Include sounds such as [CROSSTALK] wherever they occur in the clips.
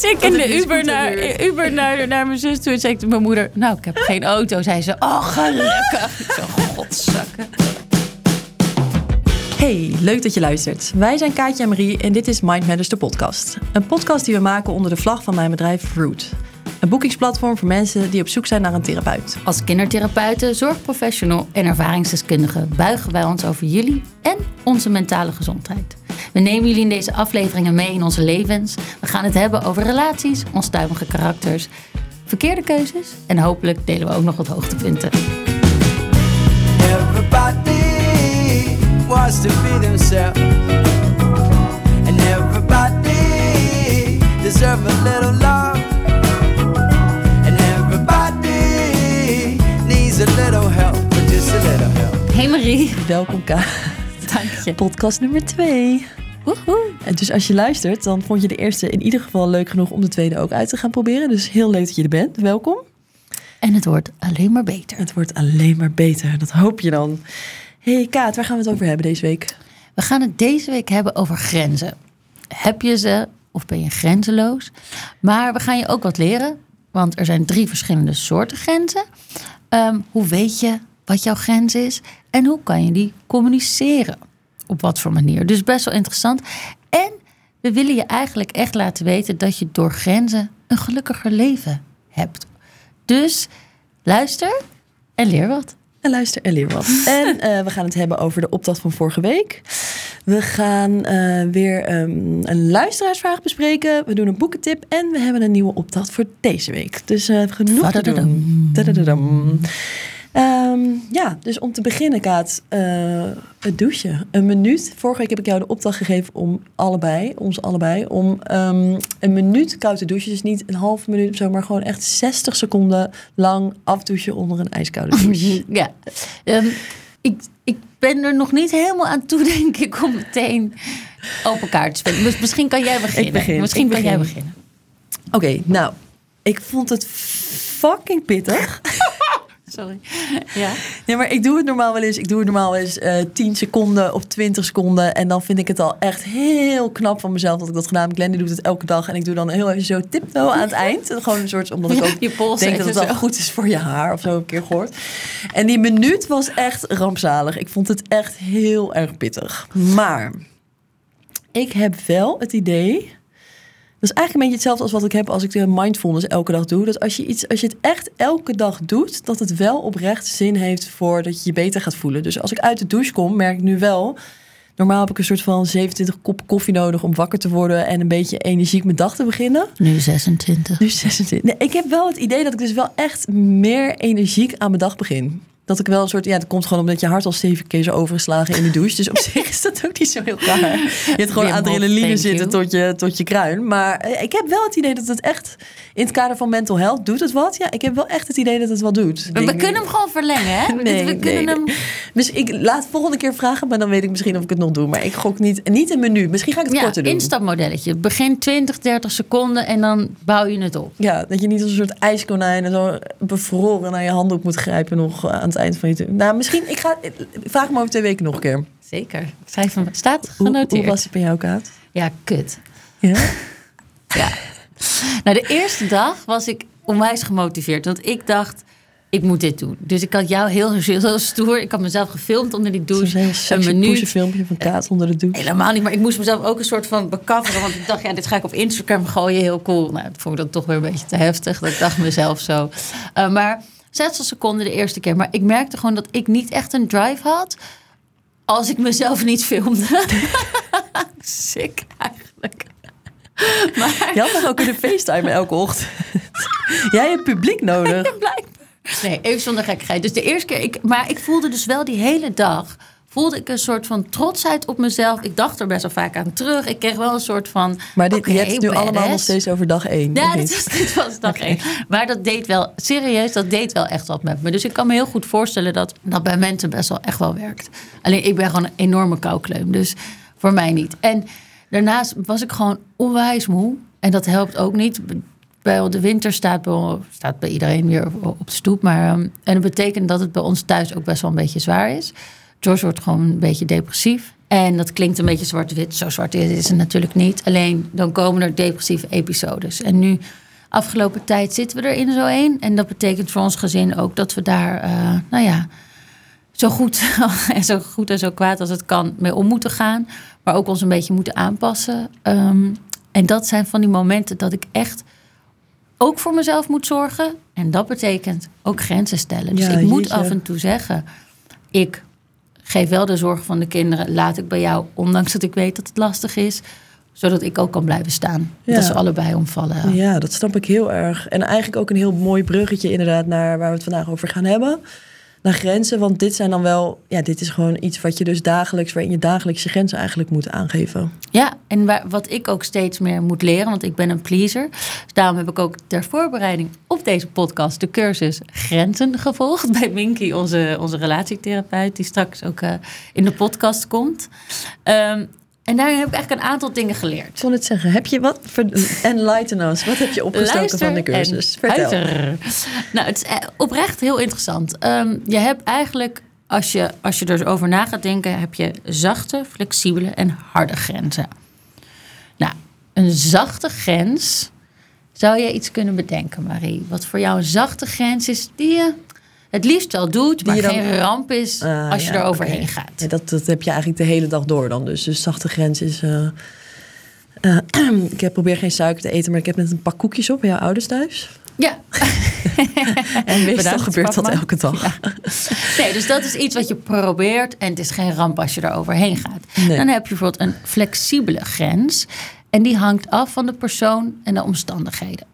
Dus ik in de Uber naar, Uber naar, naar mijn zus toe. En zei ik tegen mijn moeder, nou, ik heb geen auto. Zei ze, oh, gelukkig. Ik zo, godzakken. Hey, leuk dat je luistert. Wij zijn Kaatje en Marie en dit is Mind Matters, de podcast. Een podcast die we maken onder de vlag van mijn bedrijf Root. Een boekingsplatform voor mensen die op zoek zijn naar een therapeut. Als kindertherapeuten, zorgprofessional en ervaringsdeskundige buigen wij ons over jullie en onze mentale gezondheid. We nemen jullie in deze afleveringen mee in onze levens. We gaan het hebben over relaties, onstuimige karakters, verkeerde keuzes en hopelijk delen we ook nog wat hoogtepunten. Everybody wants to be themselves. And everybody deserve a little love. And everybody needs a little help, but just a little help. Hey Marie. Welkom Ka. Dank je. Podcast nummer 2. Woehoe. En dus als je luistert, dan vond je de eerste in ieder geval leuk genoeg om de tweede ook uit te gaan proberen. Dus heel leuk dat je er bent. Welkom. En het wordt alleen maar beter. Het wordt alleen maar beter, dat hoop je dan. Hey Kaat, waar gaan we het over hebben deze week? We gaan het deze week hebben over grenzen. Heb je ze of ben je grenzeloos? Maar we gaan je ook wat leren, want er zijn drie verschillende soorten grenzen. Ehm, hoe weet je wat jouw grens is en hoe kan je die communiceren? Op wat voor manier? Dus best wel interessant. En we willen je eigenlijk echt laten weten dat je door grenzen een gelukkiger leven hebt. Dus luister en leer wat. En luister en leer wat. [LAUGHS] En eh, we gaan het hebben over de opdracht van vorige week. We gaan eh, weer ehm, een luisteraarsvraag bespreken. We doen een boekentip. En we hebben een nieuwe opdracht voor deze week. Dus eh, genoeg te doen. Ehm, ja, dus om te beginnen, Kaat, eh, het douchen. Een minuut. Vorige week heb ik jou de opdracht gegeven om allebei, ons allebei, om ehm, een minuut koud te douchen. Dus niet een halve minuut of zo, maar gewoon echt 60 seconden lang afdouchen onder een ijskoude [LAUGHS] douche. Ja, Ehm, ik, ik ben er nog niet helemaal aan toe, [LAUGHS] denk ik, om meteen open kaart te spelen. Dus misschien kan jij beginnen. begin, Misschien ik kan jij begin. beginnen. Oké, nou, ik vond het fucking pittig. [LAUGHS] [LAUGHS] Sorry. Ja. Ja, maar ik doe het normaal wel eens. Ik doe het normaal wel eens eh 10 seconden of 20 seconden. En dan vind ik het al echt heel knap van mezelf dat ik dat gedaan heb. Glenn die doet het elke dag. En ik doe dan heel even zo tiptoe aan het eind. [LAUGHS] Gewoon een soort, omdat ik ook Je pols denk dat het wel goed is voor je haar. Of zo een keer gehoord. En die minuut was echt rampzalig. Ik vond het echt heel erg pittig. Maar ik heb wel het idee... Dat is eigenlijk een beetje hetzelfde als wat ik heb als ik de mindfulness elke dag doe. Dat als je, iets, als je het echt elke dag doet, dat het wel oprecht zin heeft voor dat je je beter gaat voelen. Dus als ik uit de douche kom, merk ik nu wel. Normaal heb ik een soort van 27 kop koffie nodig om wakker te worden en een beetje energiek mijn dag te beginnen. Nu 26. Nu 26. Nee, ik heb wel het idee dat ik dus wel echt meer energiek aan mijn dag begin. Dat ik wel een soort, ja, dat komt gewoon omdat je hart al zeven keer zo overgeslagen in de douche. Dus op [LAUGHS] zich is dat ook niet zo heel raar. Je hebt gewoon adrenaline zitten tot je, tot je kruin. Maar eh, ik heb wel het idee dat het echt, in het kader van mental health, doet het wat? Ja, ik heb wel echt het idee dat het wat doet. Maar we kunnen hem gewoon verlengen, hè? [LAUGHS] Nee, we kunnen nee, hem... Dus ik laat het volgende keer vragen, maar dan weet ik misschien of ik het nog doe. Maar ik gok niet, niet een menu. Misschien ga ik het Ja, korter doen. instapmodelletje. Begin 20, 30 seconden en dan bouw je het op. Ja, dat je niet als een soort ijskonijn en zo bevroren naar je handdoek moet grijpen nog aan het eind van je tour. Nou, misschien, ik ga, vraag me over twee weken nog een keer. Zeker. Ik schrijf hem. Staat genoteerd. hoe was het bij jou, Kaat? Ja, kut. Ja? [LAUGHS] Ja. Nou, de eerste dag was ik onwijs gemotiveerd. Want ik dacht, ik moet dit doen. Dus ik had jou heel, heel stoer. Ik had mezelf gefilmd onder die douche. een sexy minuut. filmpje van Kaat onder de douche. Helemaal niet, maar ik moest mezelf ook een soort van bekafferen. Want ik dacht, ja, dit ga ik op Instagram gooien, heel cool. Nou, dat vond ik dan toch weer een beetje te heftig. Dat dacht mezelf zo. Eh, maar 60 seconden de eerste keer. Maar ik merkte gewoon dat ik niet echt een drive had... als ik mezelf niet filmde. [LAUGHS] Sick eigenlijk. [LAUGHS] Maar Je had nog ook kunnen facetimen elke ochtend. [LAUGHS] Jij hebt publiek nodig. blijkbaar. Nee, even zonder gekkigheid. Dus de eerste keer, ik, maar ik voelde dus wel die hele dag. Voelde ik een soort van trotsheid op mezelf. Ik dacht er best wel vaak aan terug. Ik kreeg wel een soort van. Maar dit, oké, je hebt het nu badass. allemaal nog steeds over dag één. Ja, dit was, dit was dag één. Maar dat deed wel, serieus, dat deed wel echt wat met me. Dus ik kan me heel goed voorstellen dat dat bij mensen best wel echt wel werkt. Alleen ik ben gewoon een enorme koukleum. Dus voor mij niet. En daarnaast was ik gewoon onwijs moe. En dat helpt ook niet. Bij de winter staat bij, staat bij iedereen weer op de stoep. Maar, ehm, en dat betekent dat het bij ons thuis ook best wel een beetje zwaar is. George wordt gewoon een beetje depressief. En dat klinkt een beetje zwart-wit. Zo zwart is het natuurlijk niet. Alleen dan komen er depressieve episodes. En nu, afgelopen tijd, zitten we erin zo één. En dat betekent voor ons gezin ook dat we daar, eh, nou ja, zo goed, [LAUGHS] en zo goed en zo kwaad als het kan mee om moeten gaan. Maar ook ons een beetje moeten aanpassen. Ehm, en dat zijn van die momenten dat ik echt ook voor mezelf moet zorgen. En dat betekent ook grenzen stellen. Dus Ja, ik moet jeetje. af en toe zeggen: ik geef wel de zorg van de kinderen, laat ik bij jou, ondanks dat ik weet dat het lastig is, zodat ik ook kan blijven staan. Ja. Dat ze allebei omvallen. Ja, dat snap ik heel erg. En eigenlijk ook een heel mooi bruggetje inderdaad naar waar we het vandaag over gaan hebben. Grenzen, want dit zijn dan wel, ja, dit is gewoon iets wat je dus dagelijks, waarin je dagelijks grenzen eigenlijk moet aangeven. Ja, en waar, wat ik ook steeds meer moet leren, want ik ben een pleaser. Dus daarom heb ik ook ter voorbereiding op deze podcast de cursus Grenzen gevolgd bij Minky, onze, onze relatietherapeut, die straks ook eh, in de podcast komt. Ehm, en daarin heb ik eigenlijk een aantal dingen geleerd. Ik zal het zeggen, heb je wat, enlighten us, wat heb je opgestoken van de cursus? Vertel. uiter. Nou, het is eh, oprecht heel interessant. Ehm, je hebt eigenlijk, als je, als je er over na gaat denken, heb je zachte, flexibele en harde grenzen. Nou, een zachte grens. Zou je iets kunnen bedenken, Marie? Wat voor jou een zachte grens is die je het liefst wel doet, maar dan- geen ramp is Ah, als je ja, er overheen gaat. Ja, dat, dat heb je eigenlijk de hele dag door dan. Dus, dus zachte grens is... eh, eh, [CLEARS THROAT] ik heb, probeer geen suiker te eten, maar ik heb net een pak koekjes op bij jouw ouders thuis. Ja. [LAUGHS] En meestal gebeurt dat elke dag. Ja. Nee, dus dat is iets wat je probeert en het is geen ramp als je er overheen gaat. Nee. Dan heb je bijvoorbeeld een flexibele grens en die hangt af van de persoon en de omstandigheden.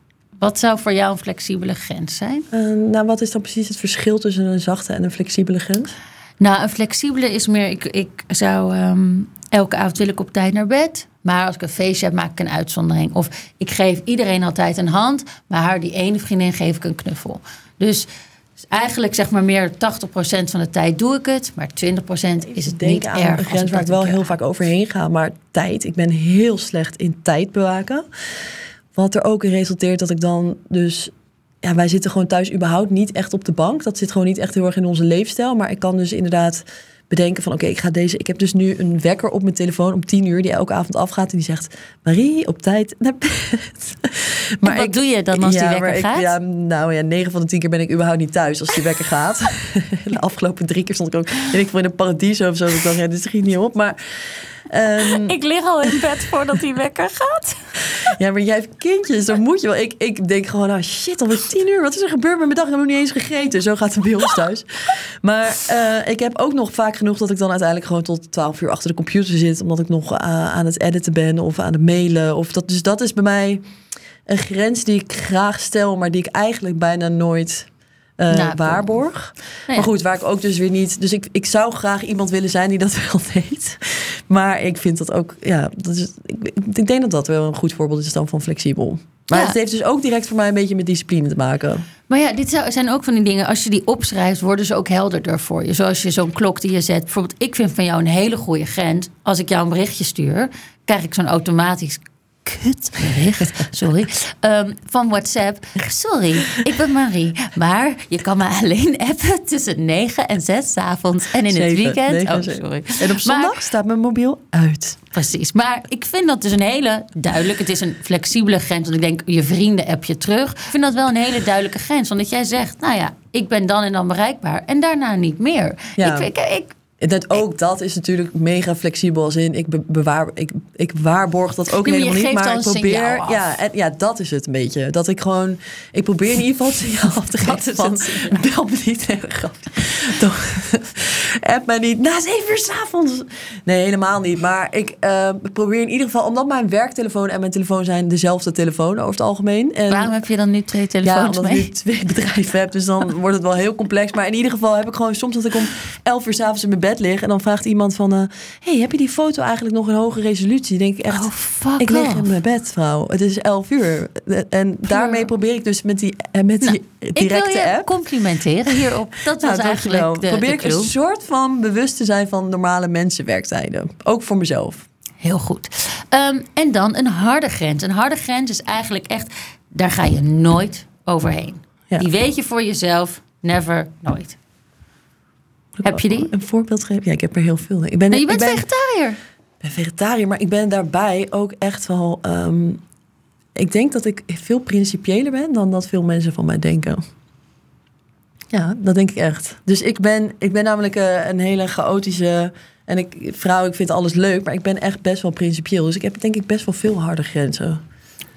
Wat zou voor jou een flexibele grens zijn? Eh, nou, wat is dan precies het verschil tussen een zachte en een flexibele grens? Nou, een flexibele is meer, ik, ik zou ehm, elke avond wil ik op tijd naar bed. Maar als ik een feestje heb, maak ik een uitzondering. Of ik geef iedereen altijd een hand, maar haar die ene vriendin geef ik een knuffel. Dus eigenlijk zeg maar meer 80% van de tijd doe ik het, maar 20% is het denk niet aan erg. een grens waar ik wel heel vaak overheen ga. Maar tijd. Ik ben heel slecht in tijd bewaken. Wat er ook in resulteert dat ik dan dus... Ja, wij zitten gewoon thuis überhaupt niet echt op de bank. Dat zit gewoon niet echt heel erg in onze leefstijl. Maar ik kan dus inderdaad bedenken van... oké, ik ga deze... Ik heb dus nu een wekker op mijn telefoon om tien uur... die elke avond afgaat en die zegt... Marie, op tijd naar bed. En wat doe je dan als die wekker maar gaat? Ik, ja, nou ja, 9 van de 10 keer ben ik überhaupt niet thuis als die wekker gaat. [LAUGHS] de afgelopen drie keer stond ik ook weet ik, in een paradies of zo. Dat ik dacht, ja, dit schiet niet op. Maar, ehm, Ik lig al in bed voordat die wekker gaat. [LAUGHS] ja, maar jij hebt kindjes, dan moet je wel. Ik, ik denk gewoon, nou shit, alweer 10 uur. Wat is er gebeurd met mijn dag? Ik heb nog niet eens gegeten. Zo gaat het bij ons thuis. Maar eh, ik heb ook nog vaak genoeg dat ik dan uiteindelijk gewoon tot 12 uur achter de computer zit. Omdat ik nog eh, aan het editen ben of aan het mailen. Of dat, dus dat is bij mij een grens die ik graag stel, maar die ik eigenlijk bijna nooit Nakom. waarborg. Nou ja. Maar goed, waar ik ook dus weer niet. Dus ik, ik zou graag iemand willen zijn die dat [LAUGHS] wel deed. Maar ik vind dat ook. Ja, dat is, ik, ik denk dat dat wel een goed voorbeeld is dan van flexibel. Maar Ja. het heeft dus ook direct voor mij een beetje met discipline te maken. Maar ja, dit zijn ook van die dingen. Als je die opschrijft, worden ze ook helderder voor je. Zoals je zo'n klok die je zet. Bijvoorbeeld, ik vind van jou een hele goede grens. Als ik jou een berichtje stuur, krijg ik zo'n automatisch kutbericht, sorry, ehm, van WhatsApp. Sorry, ik ben Marie, maar je kan me alleen appen tussen 9 en 6 's avonds en in het weekend. oh, sorry. En op zondag Maar- staat mijn mobiel uit. Precies. Maar ik vind dat dus een hele duidelijk. Het is een flexibele grens. Want ik denk, je vrienden app je terug. Ik vind dat wel een hele duidelijke grens. Want dat jij zegt, nou ja, ik ben dan en dan bereikbaar. En daarna niet meer. Ja. Ik, ik, dat, ook dat is natuurlijk mega flexibel. Als in, ik, be- bewaar, ik, ik waarborg dat ook Nee, helemaal niet. Maar ik probeer. Ja, en, ja, dat is het een beetje. Dat ik gewoon. Ik probeer in ieder geval het signaal af te [LAUGHS] geven. van. [LAUGHS] Bel me niet. Nee. Toch. [LAUGHS] App mij niet. Na zeven uur s'avonds. Nee, helemaal niet. Maar ik eh, probeer in ieder geval. Omdat mijn werktelefoon en mijn telefoon zijn dezelfde telefoon over het algemeen. En, waarom heb je dan nu twee ja, telefoons omdat mee? ik nu twee bedrijven heb, dus dan wordt het wel heel complex. Maar in ieder geval heb ik gewoon soms dat ik om 11 uur s'avonds in mijn bed lig en dan vraagt iemand van, eh, hey, heb je die foto eigenlijk nog in hoge resolutie? Denk ik echt, Oh, fuck ik lig off. in mijn bed, vrouw. Het is 11 uur en daarmee probeer ik dus met die, eh, met die Nou, ik wil directe je app. complimenteren hierop. [LAUGHS] Dat was Nou, eigenlijk dankjewel. de, probeer de ik een soort van bewust te zijn van normale mensenwerktijden, ook voor mezelf. Heel goed. Ehm, en dan een harde grens. Een harde grens is eigenlijk echt, daar ga je nooit overheen. Ja. Die weet je voor jezelf, never, nooit. Heb je die? Een voorbeeld geven? Ja, ik heb er heel veel. Ik ben, Nee, je bent ik ben, vegetariër. ben vegetariër, maar ik ben daarbij ook echt wel... ehm, ik denk dat ik veel principiëler ben dan dat veel mensen van mij denken. Ja, dat denk ik echt. Dus ik ben, ik ben namelijk eh, een hele chaotische... En ik, vrouw, ik vind alles leuk, maar ik ben echt best wel principieel. Dus ik heb denk ik best wel veel harde grenzen.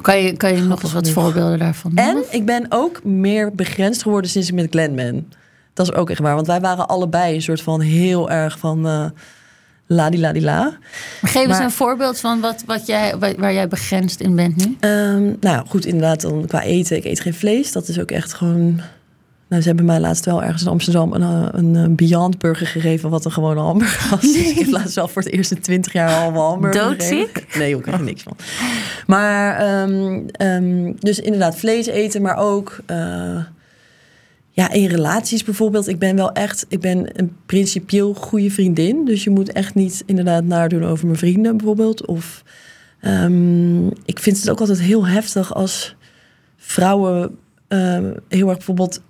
Kan je, kan je nog eens wat voorbeelden daarvan En ik ben ook meer begrensd geworden sinds ik met Glenn ben. Dat is ook echt waar. Want wij waren allebei een soort van heel erg van eh ladila. Maar geef eens een voorbeeld van wat, wat jij, waar, jij begrensd in bent nu. Ehm, nou goed, inderdaad, dan qua eten. Ik eet geen vlees. Dat is ook echt gewoon... Nou, ze hebben mij laatst wel ergens in Amsterdam een, eh, een, eh, Beyond Burger gegeven... wat een gewone hamburger was. Dus ik heb laatst wel voor het eerste twintig jaar al een hamburger Doodziek? gegeven. Nee, ook er niks van. Maar, ehm, ehm, dus inderdaad vlees eten, maar ook... eh, ja, in relaties bijvoorbeeld. Ik ben wel echt... Ik ben een principieel goede vriendin. Dus je moet echt niet inderdaad nadoen over mijn vrienden bijvoorbeeld. Of... Ehm, ik vind het ook altijd heel heftig als vrouwen ehm, heel erg bijvoorbeeld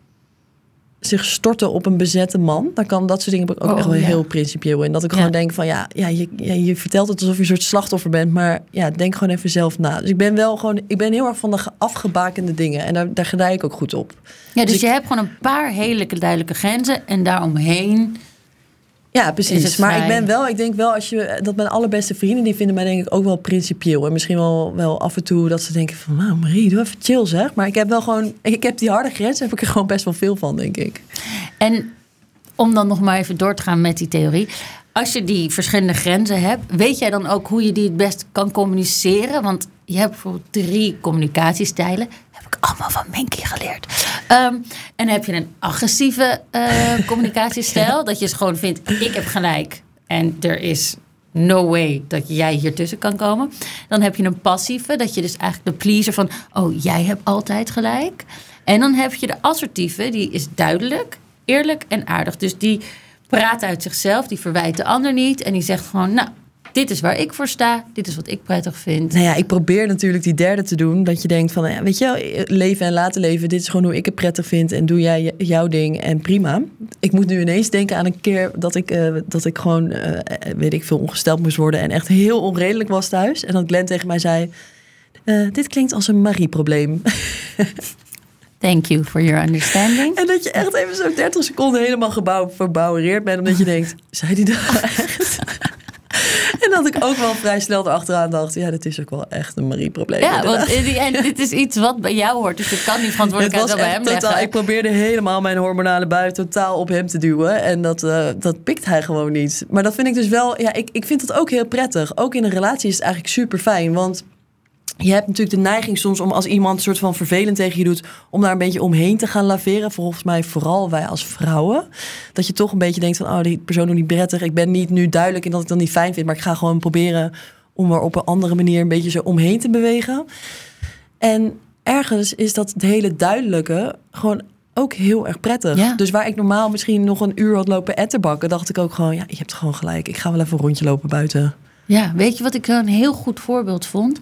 zich storten op een bezette man. Dan kan dat soort dingen ook Oh, echt wel ja. heel principieel in. Dat ik Ja. gewoon denk van ja, ja, je, ja, je vertelt het alsof je een soort slachtoffer bent, maar ja, denk gewoon even zelf na. Dus ik ben wel gewoon, ik ben heel erg van de ge- afgebakende dingen en daar, daar gedij ik ook goed op. Ja, dus ik- je hebt gewoon een paar hele duidelijke grenzen en daaromheen. Ja, precies. Maar ik ben wel, ik denk wel, als je dat mijn allerbeste vrienden, die vinden mij denk ik ook wel principieel. En misschien wel, wel af en toe dat ze denken van, nou Marie, doe even chill zeg. Maar ik heb wel gewoon, ik heb die harde grens, heb ik er gewoon best wel veel van, denk ik. En om dan nog maar even door te gaan met die theorie. Als je die verschillende grenzen hebt, weet jij dan ook hoe je die het best kan communiceren? Want je hebt bijvoorbeeld drie communicatiestijlen. Heb ik allemaal van Minky geleerd. Ehm, en dan heb je een agressieve eh, [LAUGHS] communicatiestijl. Dat je gewoon vindt, ik heb gelijk. En er is no way dat jij hier tussen kan komen. Dan heb je een passieve, dat je dus eigenlijk de pleaser van... oh, jij hebt altijd gelijk. En dan heb je de assertieve, die is duidelijk, eerlijk en aardig. Dus die praat uit zichzelf, die verwijt de ander niet... en die zegt gewoon, nou, dit is waar ik voor sta. Dit is wat ik prettig vind. Nou ja, ik probeer natuurlijk die derde te doen. Dat je denkt van, nou weet je wel, leven en laten leven. Dit is gewoon hoe ik het prettig vind. En doe jij jouw ding en prima. Ik moet nu ineens denken aan een keer dat ik, eh, dat ik gewoon, eh, weet ik veel, ongesteld moest worden. En echt heel onredelijk was thuis. En dat Glenn tegen mij zei, eh, dit klinkt als een Marie-probleem. [LAUGHS] Thank you for your understanding. En dat je echt even zo 30 seconden helemaal gebouw, verbouwereerd bent. Omdat je [LAUGHS] denkt, zei die dat [LAUGHS] echt? en dat ik ook wel vrij snel erachteraan dacht... ja, dit is ook wel echt een Marie-probleem. Ja, want in die end, dit is iets wat bij jou hoort. Dus je kan die Het verantwoordelijkheid wel bij hem totaal. leggen. Ik probeerde helemaal mijn hormonale bui totaal op hem te duwen. En dat, eh, dat pikt hij gewoon niet. Maar dat vind ik dus wel. Ja, ik, ik vind dat ook heel prettig. Ook in een relatie is het eigenlijk super fijn. Want je hebt natuurlijk de neiging soms om als iemand een soort van vervelend tegen je doet, om daar een beetje omheen te gaan laveren. Volgens mij vooral wij als vrouwen. Dat je toch een beetje denkt van, oh, die persoon doet niet prettig. Ik ben niet nu duidelijk in dat ik dat niet fijn vind, maar ik ga gewoon proberen om er op een andere manier een beetje zo omheen te bewegen. En ergens is dat het hele duidelijke gewoon ook heel erg prettig. Ja. Dus waar ik normaal misschien nog een uur had lopen etterbakken, dacht ik ook gewoon, ja, je hebt gewoon gelijk. Ik ga wel even een rondje lopen buiten. Ja, weet je wat ik een heel goed voorbeeld vond?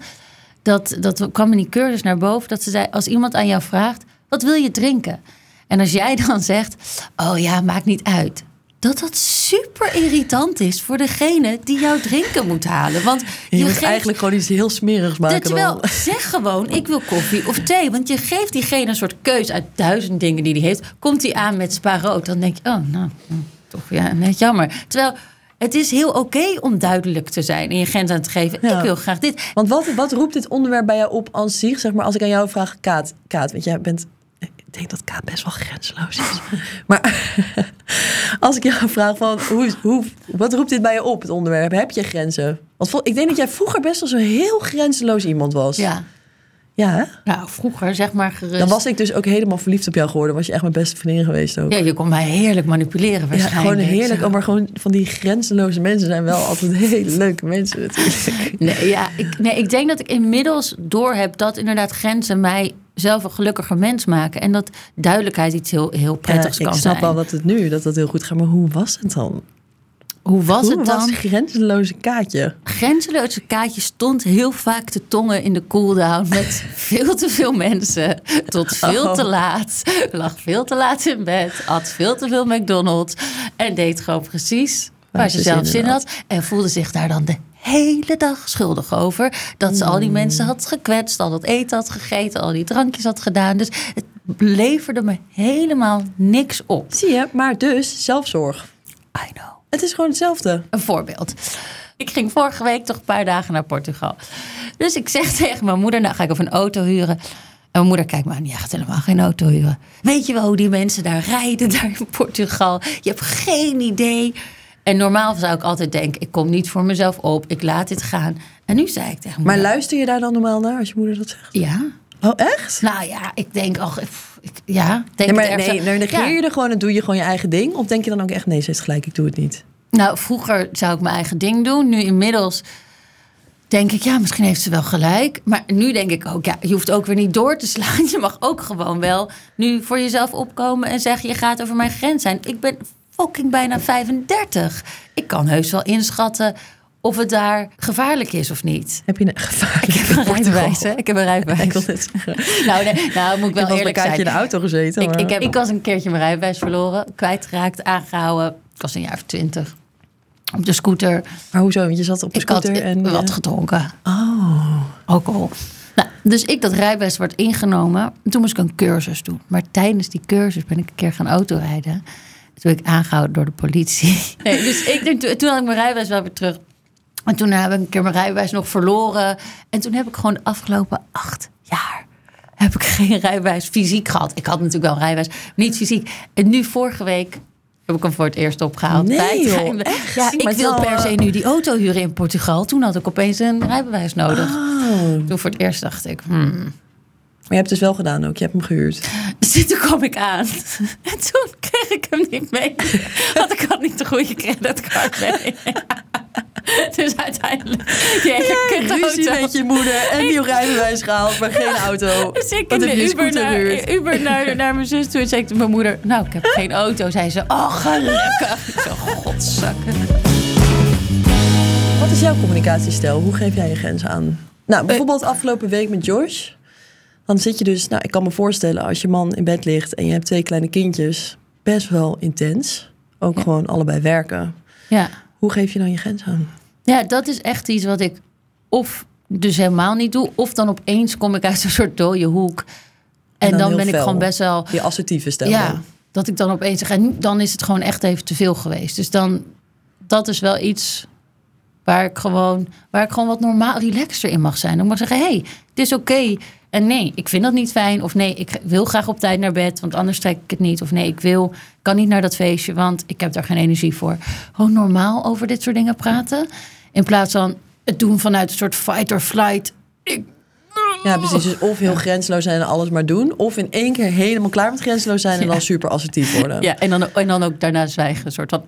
Dat, dat kwam in die cursus naar boven. Dat ze zei, als iemand aan jou vraagt, wat wil je drinken? En als jij [LAUGHS] dan zegt, oh ja, maakt niet uit. Dat dat super irritant is voor degene die jouw drinken moet halen. Want Je, je, moet geeft eigenlijk gewoon iets heel smerigs maken. Terwijl, zeg gewoon, ik wil koffie of thee. Want je geeft diegene een soort keus uit duizend dingen die hij heeft. Komt hij aan met spa rood, dan denk je, oh, nou, hm, toch ja, net jammer. Terwijl, het is heel oké om duidelijk te zijn en je grens aan te geven. Ja. Ik wil graag dit. Want wat, wat roept dit onderwerp bij jou op als zich? Zeg maar, als ik aan jou vraag, Kaat, Kaat, want jij bent... Ik denk dat Kaat best wel grensloos is. [LAUGHS] maar [LAUGHS] als ik jou vraag van, hoe, hoe, wat roept dit bij je op, het onderwerp? Heb je grenzen? Want ik denk dat jij vroeger best wel zo'n heel grenzeloos iemand was. Ja, Ja, nou, vroeger zeg maar gerust. Dan was ik dus ook helemaal verliefd op jou geworden. Was je echt mijn beste vriendin geweest ook. Ja, je kon mij heerlijk manipuleren Ja, waarschijnlijk. gewoon heerlijk. Zo. Oh, maar gewoon van die grenzeloze mensen zijn wel altijd [LAUGHS] hele leuke mensen natuurlijk. Nee, ja, ik, nee, ik denk dat ik inmiddels door heb dat inderdaad grenzen mij zelf een gelukkiger mens maken. En dat duidelijkheid iets heel, heel prettigs Ja, kan ik snap zijn. wel dat het nu dat dat heel goed gaat, maar hoe was het dan? Hoe was Hoe het was dan? grenzeloze kaatje? Grenzeloze Kaatje stond heel vaak te tongen in de cooldown met [LAUGHS] veel te veel mensen. Tot veel te Oh. laat. Lag veel te laat in bed. At veel te veel McDonald's. En deed gewoon precies waar, ze ze zelf zin zin in had. En voelde zich daar dan de hele dag schuldig over. Dat ze al die mensen had gekwetst. Al dat eten had gegeten. Al die drankjes had gedaan. Dus het leverde me helemaal niks op. Zie je, maar dus zelfzorg. I know. Het is gewoon hetzelfde. Een voorbeeld. Ik ging vorige week toch een paar dagen naar Portugal. Dus ik zeg [LAUGHS] tegen mijn moeder, nou ga ik even een auto huren. En mijn moeder kijkt me aan, je gaat helemaal geen auto huren. Weet je wel hoe die mensen daar rijden, [LAUGHS] daar in Portugal? Je hebt geen idee. En normaal zou ik altijd denken, ik kom niet voor mezelf op. Ik laat dit gaan. En nu zei ik tegen Maar moeder, luister je daar dan normaal naar als je moeder dat zegt? Ja. Oh, echt? Nou ja, ik denk, ach, pff, ja. Denk Nee, maar nee, nou, negeer Ja. je er gewoon en doe je gewoon je eigen ding? Of denk je dan ook echt, nee, ze heeft gelijk, ik doe het niet? Nou, vroeger zou ik mijn eigen ding doen. Nu inmiddels denk ik, ja, misschien heeft ze wel gelijk. Maar nu denk ik ook, ja, je hoeft ook weer niet door te slaan. [LAUGHS] Je mag ook gewoon wel nu voor jezelf opkomen en zeggen, je gaat over mijn grens zijn. Ik ben fucking bijna 35. Ik kan heus wel inschatten of het daar gevaarlijk is of niet. Heb je een gevaarlijk Ik heb een rijbewijs, hè? Ik heb een rijbewijs. Ik wil net zeggen. Nou, nee, nou moet ik Ik wel een eerlijk zijn. in de auto gezeten. Ik, ik, heb, ik was een keertje mijn rijbewijs verloren, kwijtgeraakt, aangehouden. Ik was een jaar of twintig. Op de scooter. Maar hoezo? Want je zat op een Ik had scooter en... wat eh, gedronken. Oh. Alcohol. Nou, dus ik dat rijbewijs wordt ingenomen. Toen moest ik een cursus doen. Maar tijdens die cursus ben ik een keer gaan autorijden. Toen ben ik aangehouden door de politie. Nee, dus [LAUGHS] ik, toen had ik mijn rijbewijs wel weer terug. En toen heb ik een keer mijn rijbewijs nog verloren. En toen heb ik gewoon de afgelopen acht jaar... heb ik geen rijbewijs fysiek gehad. Ik had natuurlijk wel een rijbewijs, maar niet fysiek. En nu vorige week heb ik hem voor het eerst opgehaald. Nee, joh, echt? Ja, ik wil wel, per se eh, nu die auto huren in Portugal. Toen had ik opeens een rijbewijs nodig. Oh. Toen voor het eerst dacht ik, hmm. Maar je hebt het dus wel gedaan ook. Je hebt hem gehuurd. Dus toen kwam ik aan. [LAUGHS] En toen kreeg ik hem niet mee. [LAUGHS] Want ik had niet de goede creditcard mee. [LAUGHS] [LAUGHS] Dus uiteindelijk die hele Ruzie kutauto. met je moeder en nieuw rijbewijs gehaald, maar geen auto. Dus ik Wat heb je Uber, naar? Uber naar, [LAUGHS] naar mijn zus toe. En zei ik tegen mijn moeder, nou, ik heb geen auto. Zei ze, oh, gelukkig. Ik zo, godzakken. Wat is jouw communicatiestijl? Hoe geef jij je grenzen aan? Nou, bijvoorbeeld afgelopen week met Josh. Dan zit je dus, nou, ik kan me voorstellen als je man in bed ligt en je hebt twee kleine kindjes, best wel intens. Ook Ja. gewoon allebei werken. Ja. Hoe geef je dan je grens aan? ja, dat is echt iets wat ik of dus helemaal niet doe. Of dan opeens kom ik uit een soort dode hoek. En, dan ben ik gewoon best wel... Die assertieve stijl. Ja, dat ik dan opeens zeg, en dan is het gewoon echt even te veel geweest. Dus dan, dat is wel iets waar ik gewoon, waar ik gewoon wat normaal relaxter in mag zijn. Dan mag ik zeggen, hey, het is oké. En nee, ik vind dat niet fijn. Of nee, ik wil graag op tijd naar bed, want anders trek ik het niet. Of nee, ik wil, kan niet naar dat feestje, want ik heb daar geen energie voor. Gewoon normaal over dit soort dingen praten. In plaats van het doen vanuit een soort fight or flight. Ik, Ja, precies. Dus of heel grenzeloos zijn en alles maar doen. Of in één keer helemaal klaar met grenzeloos zijn en Ja. dan super assertief worden. ja, en dan, en dan ook daarna zwijgen. Een soort van,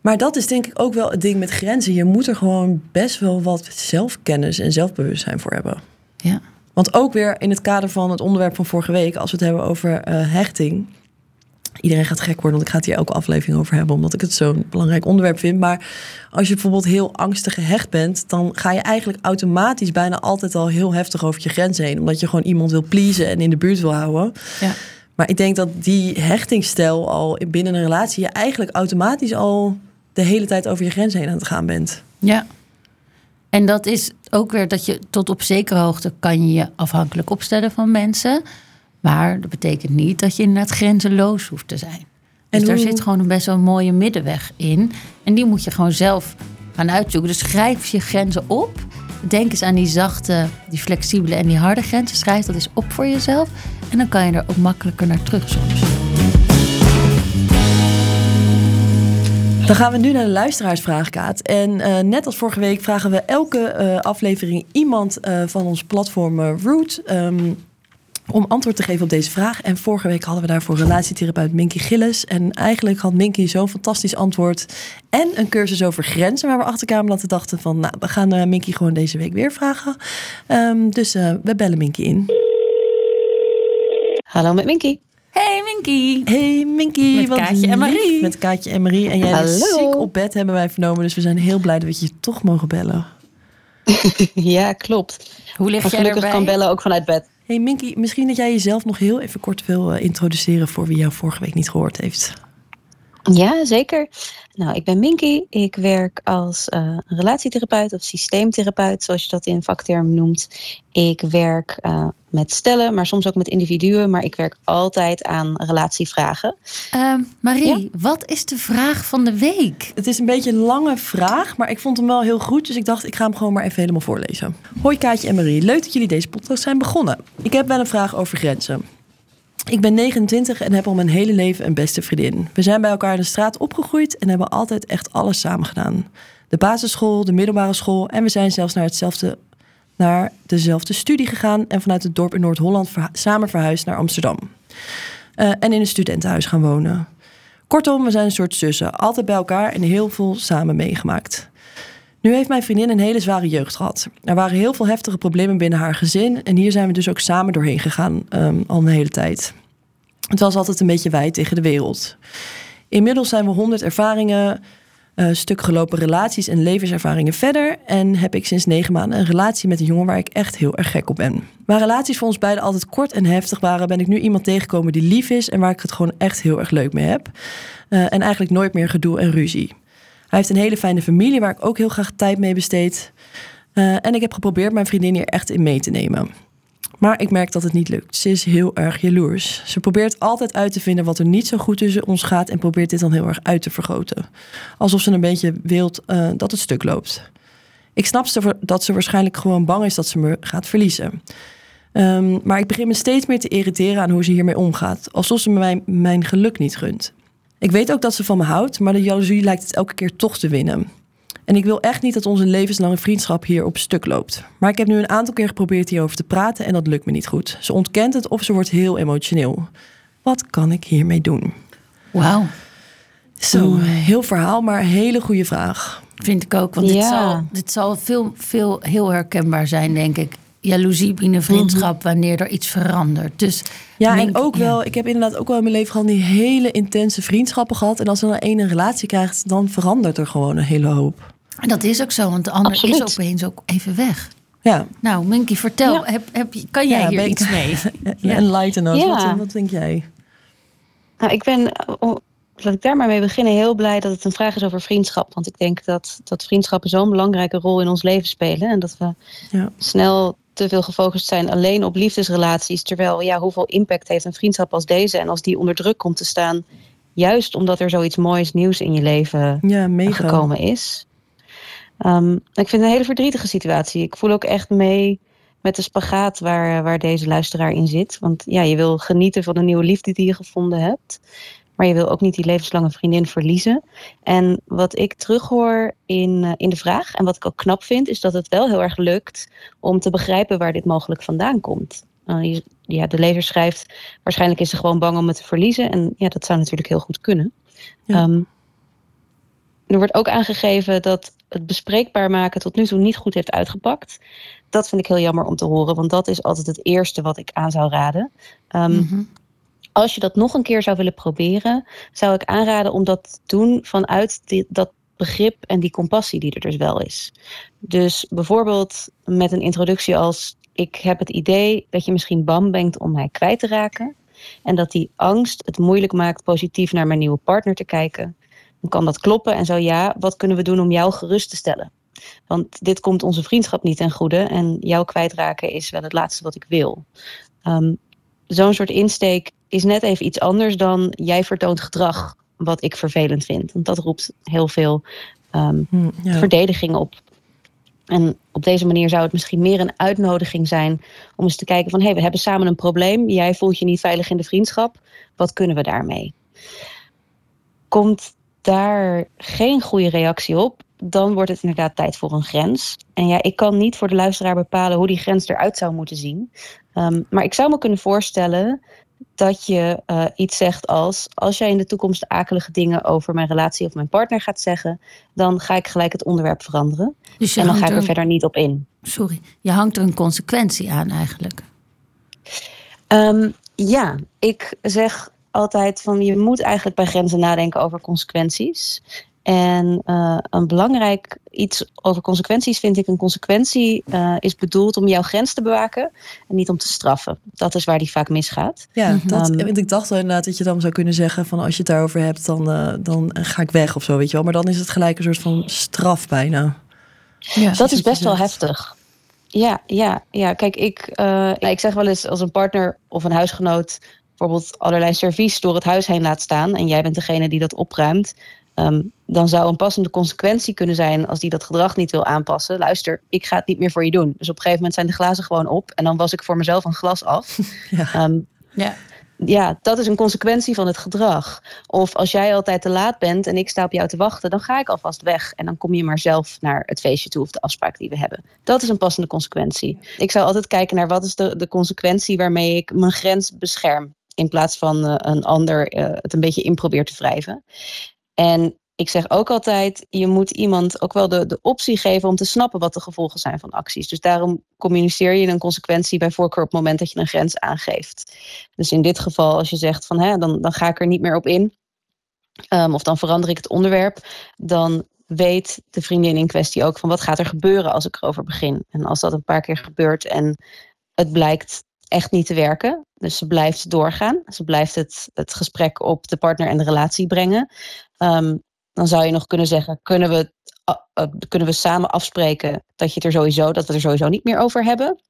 Maar dat is denk ik ook wel het ding met grenzen. Je moet er gewoon best wel wat zelfkennis en zelfbewustzijn voor hebben. ja. Want ook weer in het kader van het onderwerp van vorige week, als we het hebben over eh, hechting. Iedereen gaat gek worden, want ik ga het hier elke aflevering over hebben, omdat ik het zo'n belangrijk onderwerp vind. Maar als je bijvoorbeeld heel angstig gehecht bent, dan ga je eigenlijk automatisch bijna altijd al heel heftig over je grens heen. Omdat je gewoon iemand wil pleasen en in de buurt wil houden. ja. Maar ik denk dat die hechtingsstijl al binnen een relatie je eigenlijk automatisch al de hele tijd over je grens heen aan het gaan bent. Ja. En dat is ook weer dat je tot op zekere hoogte kan je je afhankelijk opstellen van mensen. Maar dat betekent niet dat je inderdaad grenzeloos hoeft te zijn. Dus daar hoe- zit gewoon een best wel een mooie middenweg in. En die moet je gewoon zelf gaan uitzoeken. Dus schrijf je grenzen op. Denk eens aan die zachte, die flexibele en die harde grenzen. Schrijf dat eens op voor jezelf. En dan kan je er ook makkelijker naar terug soms. Dan gaan we nu naar de luisteraarsvraag, Kaat. En eh, net als vorige week vragen we elke eh, aflevering iemand eh, van ons platform Root... ehm, om antwoord te geven op deze vraag. En vorige week hadden we daarvoor relatietherapeut Minky Gillis. En eigenlijk had Minky zo'n fantastisch antwoord... en een cursus over grenzen... waar we achter kwamen dat we dachten van... nou, we gaan Minky gewoon deze week weer vragen. Ehm, dus we bellen Minky in. Hallo met Minky. Hey Minky. Hey Minky, Met wat Kaatje en Marie. Met Kaatje en Marie. En jij bent Hallo. ziek op bed, hebben wij vernomen. Dus we zijn heel blij dat we je toch mogen bellen. [LAUGHS] Ja, klopt. Hoe lig Maar jij gelukkig erbij? kan bellen ook vanuit bed. Hey Minky, misschien dat jij jezelf nog heel even kort wil eh, introduceren... voor wie jou vorige week niet gehoord heeft. Ja, zeker. Nou, ik ben Minky. Ik werk als eh, relatietherapeut of systeemtherapeut, zoals je dat in vakterm noemt. Ik werk eh, met stellen, maar soms ook met individuen. Maar ik werk altijd aan relatievragen. Ehm, Marie, wat is de vraag van de week? Het is een beetje een lange vraag, maar ik vond hem wel heel goed. Dus ik dacht, ik ga hem gewoon maar even helemaal voorlezen. Hoi Kaatje en Marie, leuk dat jullie deze podcast zijn begonnen. Ik heb wel een vraag over grenzen. Ik ben 29 en heb al mijn hele leven een beste vriendin. We zijn bij elkaar in de straat opgegroeid en hebben altijd echt alles samen gedaan. De basisschool, de middelbare school en we zijn zelfs naar, hetzelfde, naar dezelfde studie gegaan... en vanuit het dorp in Noord-Holland samen verhuisd naar Amsterdam. Eh, en in een studentenhuis gaan wonen. Kortom, we zijn een soort zussen. Altijd bij elkaar en heel veel samen meegemaakt. Nu heeft mijn vriendin een hele zware jeugd gehad. Er waren heel veel heftige problemen binnen haar gezin. En hier zijn we dus ook samen doorheen gegaan ehm, al een hele tijd. Het was altijd een beetje wij tegen de wereld. Inmiddels zijn we honderd ervaringen, eh, stuk gelopen relaties en levenservaringen verder. En heb ik sinds negen maanden een relatie met een jongen waar ik echt heel erg gek op ben. Waar relaties voor ons beiden altijd kort en heftig waren, ben ik nu iemand tegengekomen die lief is en waar ik het gewoon echt heel erg leuk mee heb. Eh, en eigenlijk nooit meer gedoe en ruzie. Hij heeft een hele fijne familie waar ik ook heel graag tijd mee besteed. Eh, en ik heb geprobeerd mijn vriendin hier echt in mee te nemen. Maar ik merk dat het niet lukt. Ze is heel erg jaloers. Ze probeert altijd uit te vinden wat er niet zo goed tussen ons gaat en probeert dit dan heel erg uit te vergroten. Alsof ze een beetje wilt eh, dat het stuk loopt. Ik snap dat ze waarschijnlijk gewoon bang is dat ze me gaat verliezen. Ehm, maar ik begin me steeds meer te irriteren aan hoe ze hiermee omgaat. Alsof ze me mijn geluk niet gunt. Ik weet ook dat ze van me houdt, maar de jaloezie lijkt het elke keer toch te winnen. En ik wil echt niet dat onze levenslange vriendschap hier op stuk loopt. Maar ik heb nu een aantal keer geprobeerd hierover te praten en dat lukt me niet goed. Ze ontkent het of ze wordt heel emotioneel. Wat kan ik hiermee doen? Wauw, Zo, heel verhaal, maar een hele goede vraag. vind ik ook. Want dit Ja. zal, dit zal veel, veel heel herkenbaar zijn, denk ik. Jaloezie binnen vriendschap wanneer er iets verandert. Dus Ja, denk- en ook ja. wel, ik heb inderdaad ook wel in mijn leven gewoon die hele intense vriendschappen gehad. En als je dan één een relatie krijgt, dan verandert er gewoon een hele hoop. En dat is ook zo, want de ander is opeens ook even weg. Ja, Nou, Minky, vertel, Ja. heb, heb, je- kan jij Ja, hier ik- iets mee? [LAUGHS] Ja. enlighten us. Ja. Wat, wat denk jij? Nou, ik ben, oh, laat ik daar maar mee beginnen, heel blij dat het een vraag is over vriendschap. Want ik denk dat, dat vriendschappen zo'n belangrijke rol in ons leven spelen. En dat we Ja. snel te veel gefocust zijn alleen op liefdesrelaties. Terwijl, ja, hoeveel impact heeft een vriendschap als deze? En als die onder druk komt te staan, juist omdat er zoiets moois nieuws in je leven Ja, gekomen is. Ehm, ik vind het een hele verdrietige situatie. Ik voel ook echt mee met de spagaat waar, waar deze luisteraar in zit. Want ja, je wil genieten van de nieuwe liefde die je gevonden hebt. Maar je wil ook niet die levenslange vriendin verliezen. En wat ik terughoor in, eh, in de vraag, en wat ik ook knap vind, is dat het wel heel erg lukt om te begrijpen waar dit mogelijk vandaan komt. Eh, je- ja, de lezer schrijft, waarschijnlijk is ze gewoon bang om het te verliezen. En ja, dat zou natuurlijk heel goed kunnen. Ja. Ehm, er wordt ook aangegeven dat het bespreekbaar maken tot nu toe niet goed heeft uitgepakt. Dat vind ik heel jammer om te horen, want dat is altijd het eerste wat ik aan zou raden. Mhm. Als je dat nog een keer zou willen proberen, zou ik aanraden om dat te doen vanuit die, dat begrip en die compassie die er dus wel is. Dus bijvoorbeeld met een introductie als: Ik heb het idee dat je misschien bang bent om mij kwijt te raken. En dat die angst het moeilijk maakt positief naar mijn nieuwe partner te kijken. Dan kan dat kloppen en zo ja, wat kunnen we doen om jou gerust te stellen? Want dit komt onze vriendschap niet ten goede en jou kwijtraken is wel het laatste wat ik wil. Ehm, Zo'n soort insteek is net even iets anders dan jij vertoont gedrag wat ik vervelend vind. Want dat roept heel veel ja. verdediging op. En op deze manier zou het misschien meer een uitnodiging zijn om eens te kijken van hé, hey, we hebben samen een probleem. Jij voelt je niet veilig in de vriendschap. Wat kunnen we daarmee? Komt daar geen goede reactie op, dan wordt het inderdaad tijd voor een grens. En ja, ik kan niet voor de luisteraar bepalen hoe die grens eruit zou moeten zien. Ehm, maar ik zou me kunnen voorstellen dat je eh, iets zegt als: als jij in de toekomst akelige dingen over mijn relatie of mijn partner gaat zeggen, dan ga ik gelijk het onderwerp veranderen. Dus en dan ga ik er er, verder niet op in. sorry, je hangt er een consequentie aan eigenlijk. Ehm, ja, ik zeg altijd van je moet eigenlijk bij grenzen nadenken over consequenties. En uh, een belangrijk iets over consequenties vind ik: een consequentie uh, is bedoeld om jouw grens te bewaken en niet om te straffen. Dat is waar die vaak misgaat. Ja, dat, um, want ik dacht wel inderdaad dat je dan zou kunnen zeggen: van als je het daarover hebt, dan, uh, dan ga ik weg of zo, weet je wel. Maar dan is het gelijk een soort van straf bijna. Ja, dat is best wel heftig. Ja, ja, ja. Kijk, ik, ik zeg wel eens als een partner of een huisgenoot bijvoorbeeld allerlei servies door het huis heen laat staan en jij bent degene die dat opruimt, um, dan zou een passende consequentie kunnen zijn als die dat gedrag niet wil aanpassen. Luister, ik ga het niet meer voor je doen. Dus op een gegeven moment zijn de glazen gewoon op en dan was ik voor mezelf een glas af. [LAUGHS] Ja. Um, Ja. ja, dat is een consequentie van het gedrag. Of als jij altijd te laat bent en ik sta op jou te wachten, dan ga ik alvast weg. En dan kom je maar zelf naar het feestje toe of de afspraak die we hebben. Dat is een passende consequentie. Ik zou altijd kijken naar wat is de, de consequentie waarmee ik mijn grens bescherm. In plaats van uh, een ander uh, het een beetje in probeert te wrijven. En ik zeg ook altijd, je moet iemand ook wel de, de optie geven om te snappen wat de gevolgen zijn van acties. Dus daarom communiceer je een consequentie bij voorkeur op het moment dat je een grens aangeeft. Dus in dit geval, als je zegt van hè, dan, dan ga ik er niet meer op in. Um, of dan verander ik het onderwerp. Dan weet de vriendin in kwestie ook van wat gaat er gebeuren als ik erover begin. En als dat een paar keer gebeurt en het blijkt echt niet te werken. Dus ze blijft doorgaan. Ze blijft het, het gesprek op de partner en de relatie brengen. Um, dan zou je nog kunnen zeggen, kunnen we, uh, kunnen we samen afspreken dat, je het er sowieso, dat we er sowieso niet meer over hebben.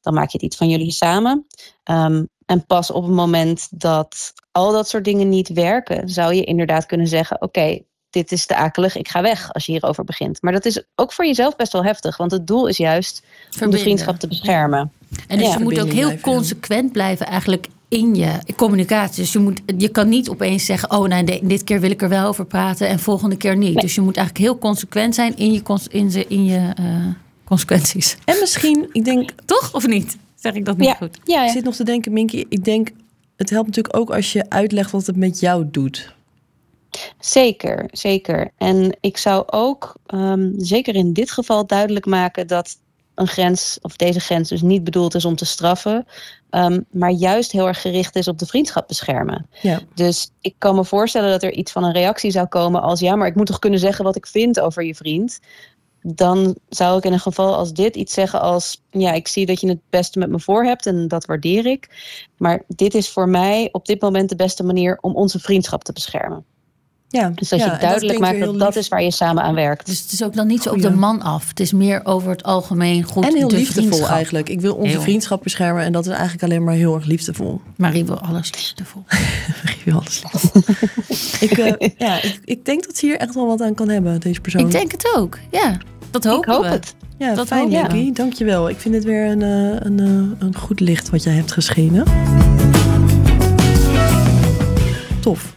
Dan maak je het iets van jullie samen. Um, en pas op het moment dat al dat soort dingen niet werken, zou je inderdaad kunnen zeggen, oké, okay, dit is te akelig, ik ga weg als je hierover begint. Maar dat is ook voor jezelf best wel heftig, want het doel is juist Verbinden. om de vriendschap te beschermen. En dus ja. je moet ook heel blijven, consequent ja. blijven eigenlijk in je communicatie. Dus je, moet, je kan niet opeens zeggen, oh nee, dit keer wil ik er wel over praten en volgende keer niet. Nee. Dus je moet eigenlijk heel consequent zijn in je, in je, in je uh, consequenties. En misschien, ik denk... [LAUGHS] Toch of niet? Zeg ik dat niet ja. goed? Ja, ik zit nog te denken, Minky, ik denk, het helpt natuurlijk ook als je uitlegt wat het met jou doet. Zeker, zeker. En ik zou ook um, zeker in dit geval duidelijk maken dat een grens, of deze grens dus niet bedoeld is om te straffen, um, maar juist heel erg gericht is op de vriendschap beschermen. Ja. Dus ik kan me voorstellen dat er iets van een reactie zou komen als ja, maar ik moet toch kunnen zeggen wat ik vind over je vriend. Dan zou ik in een geval als dit iets zeggen als ja, ik zie dat je het beste met me voor hebt en dat waardeer ik. Maar dit is voor mij op dit moment de beste manier om onze vriendschap te beschermen. Ja, dus dat ja, je duidelijk dat maakt dat dat is waar je samen aan werkt. Dus het is ook dan niet zo op de man af. Het is meer over het algemeen goed. En heel de liefdevol eigenlijk. Ik wil onze Heel. vriendschap beschermen en dat is eigenlijk alleen maar heel erg liefdevol. Marie wil alles liefdevol. [LAUGHS] Ik wil alles liefdevol. ik, uh, [LAUGHS] ja, ik, ik denk dat ze hier echt wel wat aan kan hebben, deze persoon. Ik denk het ook. Ja, dat hopen ik hoop we. het. ja, dat fijn. Nicky. Dankjewel. Ik vind het weer een, uh, een, uh, een goed licht wat jij hebt geschenen. Tof.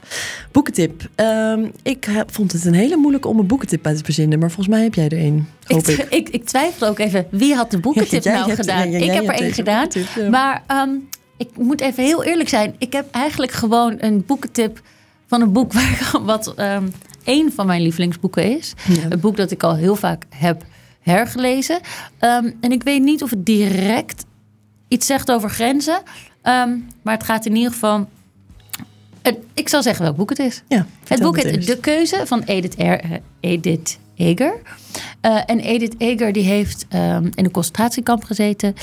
Boekentip. Um, ik heb, vond het een hele moeilijke om een boekentip uit te verzinnen, maar volgens mij heb jij er een. Hoop Ik, ik. ik, ik twijfel ook even, wie had de boekentip Ja, nou hebt- gedaan? ja, ik heb er deze gedaan. ja. Maar ehm, ik moet even heel eerlijk zijn. Ik heb eigenlijk gewoon een boekentip van een boek [LAUGHS] waar wat ehm één van mijn lievelingsboeken is. Een boek dat ik al heel vaak heb hergelezen. Ehm, en ik weet niet of het direct iets zegt over grenzen. Ehm, maar het gaat in ieder geval... het- ik zal zeggen welk boek het is. Ja, Het boek heet. De Keuze van Edith, er, eh, Edith Eger. Eh, en Edith Eger die heeft ehm, in een concentratiekamp gezeten.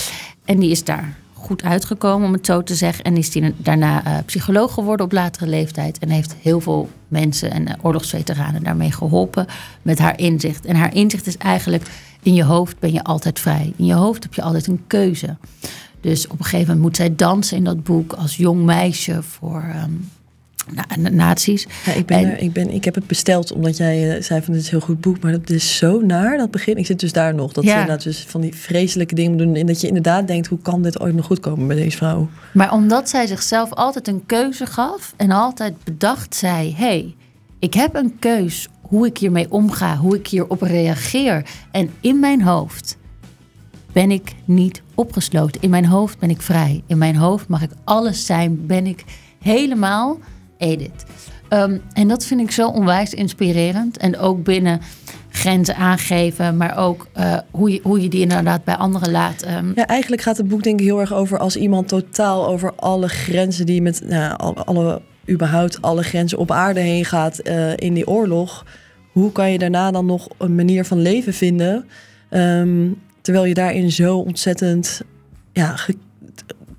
En die is daar goed uitgekomen, om het zo te zeggen. En is die daarna eh, psycholoog geworden op latere leeftijd. En heeft heel veel mensen en oorlogsveteranen daarmee geholpen met haar inzicht. En haar inzicht is eigenlijk, in je hoofd ben je altijd vrij. In je hoofd heb je altijd een keuze. Dus op een gegeven moment moet zij dansen in dat boek als jong meisje voor ehm na- na- nazi's. Ja, ik, ben En- er, ik, ben, ik heb het besteld omdat jij eh, zei van dit is een heel goed boek. Maar dat is zo naar, dat begin. Ik zit dus daar nog. Dat Ja. ze inderdaad dus van die vreselijke dingen doen. En dat je inderdaad denkt, hoe kan dit ooit nog goed komen bij deze vrouw? Maar omdat zij zichzelf altijd een keuze gaf en altijd bedacht zij: hé, hey, ik heb een keus hoe ik hiermee omga, hoe ik hierop reageer. En in mijn hoofd ben ik niet opgesloten. In mijn hoofd ben ik vrij. In mijn hoofd mag ik alles zijn. Ben ik helemaal Edith. Ehm, en dat vind ik zo onwijs inspirerend. En ook binnen grenzen aangeven, maar ook eh, hoe, je, hoe je die inderdaad bij anderen laat. ehm, Ja, eigenlijk gaat het boek denk ik heel erg over als iemand totaal over alle grenzen die met nou, al- alle überhaupt alle grenzen op aarde heen gaat eh, in die oorlog, hoe kan je daarna dan nog een manier van leven vinden? Ehm, terwijl je daarin zo ontzettend, ja,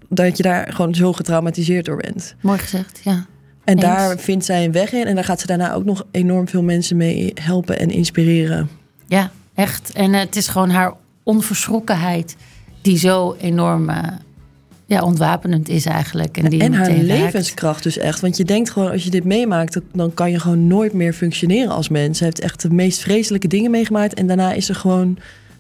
dat je daar gewoon zo getraumatiseerd door bent. Mooi gezegd, ja. En Eens. daar vindt zij een weg in en daar gaat ze daarna ook nog enorm veel mensen mee helpen en inspireren. Ja, echt. En eh, het is gewoon haar onverschrokkenheid die zo enorm eh, ja, ontwapenend is eigenlijk. En, die En haar raakt. levenskracht dus echt. Want je denkt gewoon, als je dit meemaakt, dan kan je gewoon nooit meer functioneren als mens. Ze heeft echt de meest vreselijke dingen meegemaakt. En daarna is ze gewoon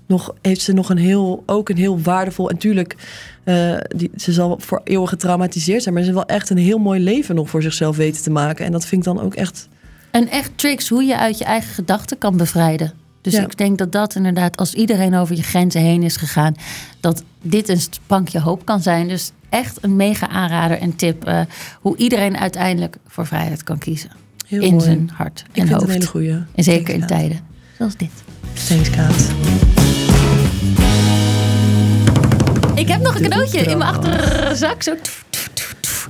nog, heeft ze nog een heel, ook een heel waardevol. En tuurlijk, eh, die, ze zal voor eeuwig getraumatiseerd zijn. Maar ze heeft wel echt een heel mooi leven nog voor zichzelf weten te maken. En dat vind ik dan ook echt. En echt tricks hoe je uit je eigen gedachten kan bevrijden. Dus Ja. ik denk dat dat inderdaad, als iedereen over je grenzen heen is gegaan, dat dit een sprankje hoop kan zijn. Dus echt een mega aanrader en tip eh, hoe iedereen uiteindelijk voor vrijheid kan kiezen. Heel in mooi. zijn hart Ik en het hoofd. een hele goeie. En zeker in Thanks, tijden zoals dit. Thanks, Kaat. Ik heb nog een cadeautje in mijn achterzak. Zo.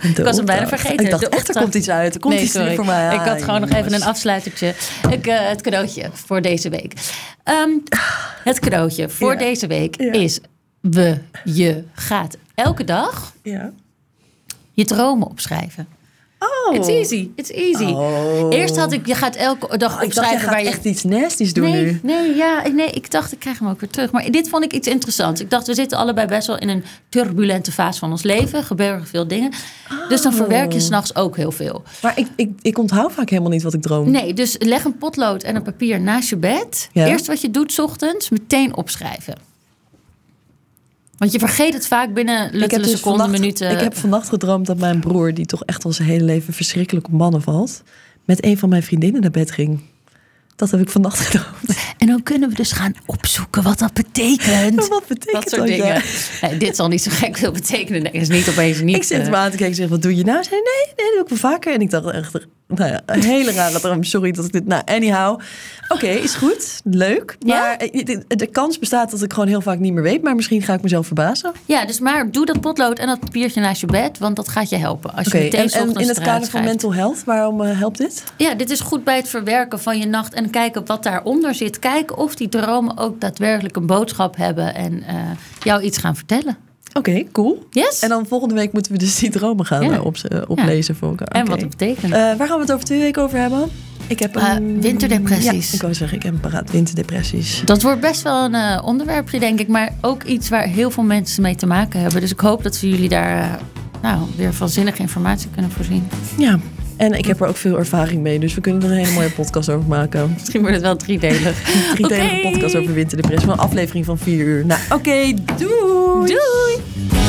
Ik was hem bijna vergeten. Ik dacht echt, er komt iets uit. Er komt Nee, iets sorry. voor mij. Ik had gewoon nog even een afsluitertje. Ik, eh, het cadeautje voor deze week. Ehm, het cadeautje voor Ja. deze week Ja. is... We, je gaat elke dag Ja. je dromen opschrijven. Oh. It's easy, it's easy. Oh. Eerst had ik, je gaat elke dag Ik dacht, jij opschrijven gaat waar je... echt iets nasties doen nee, nu. Nee, ja, nee, ik dacht, ik krijg hem ook weer terug. Maar dit vond ik iets interessants. Ik dacht, we zitten allebei best wel in een turbulente fase van ons leven. Er gebeuren veel dingen. Dus dan verwerk Oh. je s'nachts ook heel veel. Maar ik, ik, ik onthoud vaak helemaal niet wat ik droom. Nee, dus leg een potlood en een papier naast je bed. Ja. Eerst wat je doet 's ochtends, meteen opschrijven. Want je vergeet het vaak binnen luttele dus seconden, minuten. ik heb vannacht gedroomd dat mijn broer, die toch echt al zijn hele leven verschrikkelijk op mannen valt, met een van mijn vriendinnen naar bed ging. Dat heb ik vannacht [LAUGHS] gedroomd. En dan kunnen we dus gaan opzoeken wat dat betekent. [LAUGHS] Wat betekent dat soort dingen. Nee, dit zal niet zo gek veel betekenen. Nee, dat is niet opeens niet. Ik zit eh, hem aan te kijken en zeg, wat doe je nou? Zei, nee, nee, dat doe ik wel vaker. En ik dacht echt, nou ja, een hele rare droom. Sorry dat ik dit... Nou, anyhow. Oké, is goed. Leuk. Maar eh, de, de kans bestaat dat ik gewoon heel vaak niet meer weet. Maar misschien ga ik mezelf verbazen. Ja, dus maar doe dat potlood en dat papiertje naast je bed, want dat gaat je helpen. Als je Oké, meteen en, en in het kader van mental health, waarom eh, helpt dit? Ja, dit is goed bij het verwerken van je nacht en kijken wat daaronder zit. Kijken of die dromen ook daadwerkelijk een boodschap hebben en eh, jou iets gaan vertellen. Oké, cool. Yes? En dan volgende week moeten we dus die dromen gaan Ja. eh, op, eh, oplezen voor elkaar. En wat het betekent. Eh, waar gaan we het over twee weken over hebben? Ik heb een... winterdepressies. Ja, ik wou zeggen, ik heb een paraat winterdepressies. dat wordt best wel een onderwerpje, denk ik. Maar ook iets waar heel veel mensen mee te maken hebben. Dus ik hoop dat we jullie daar nou, weer van zinnige informatie kunnen voorzien. Ja, en ik heb er ook veel ervaring mee. Dus we kunnen er een hele mooie podcast over maken. Misschien wordt het wel driedelig. [LAUGHS] Driedelige Oké. podcast over winterdepressie. Van een aflevering van vier uur. Nou, oké, doei! Doei!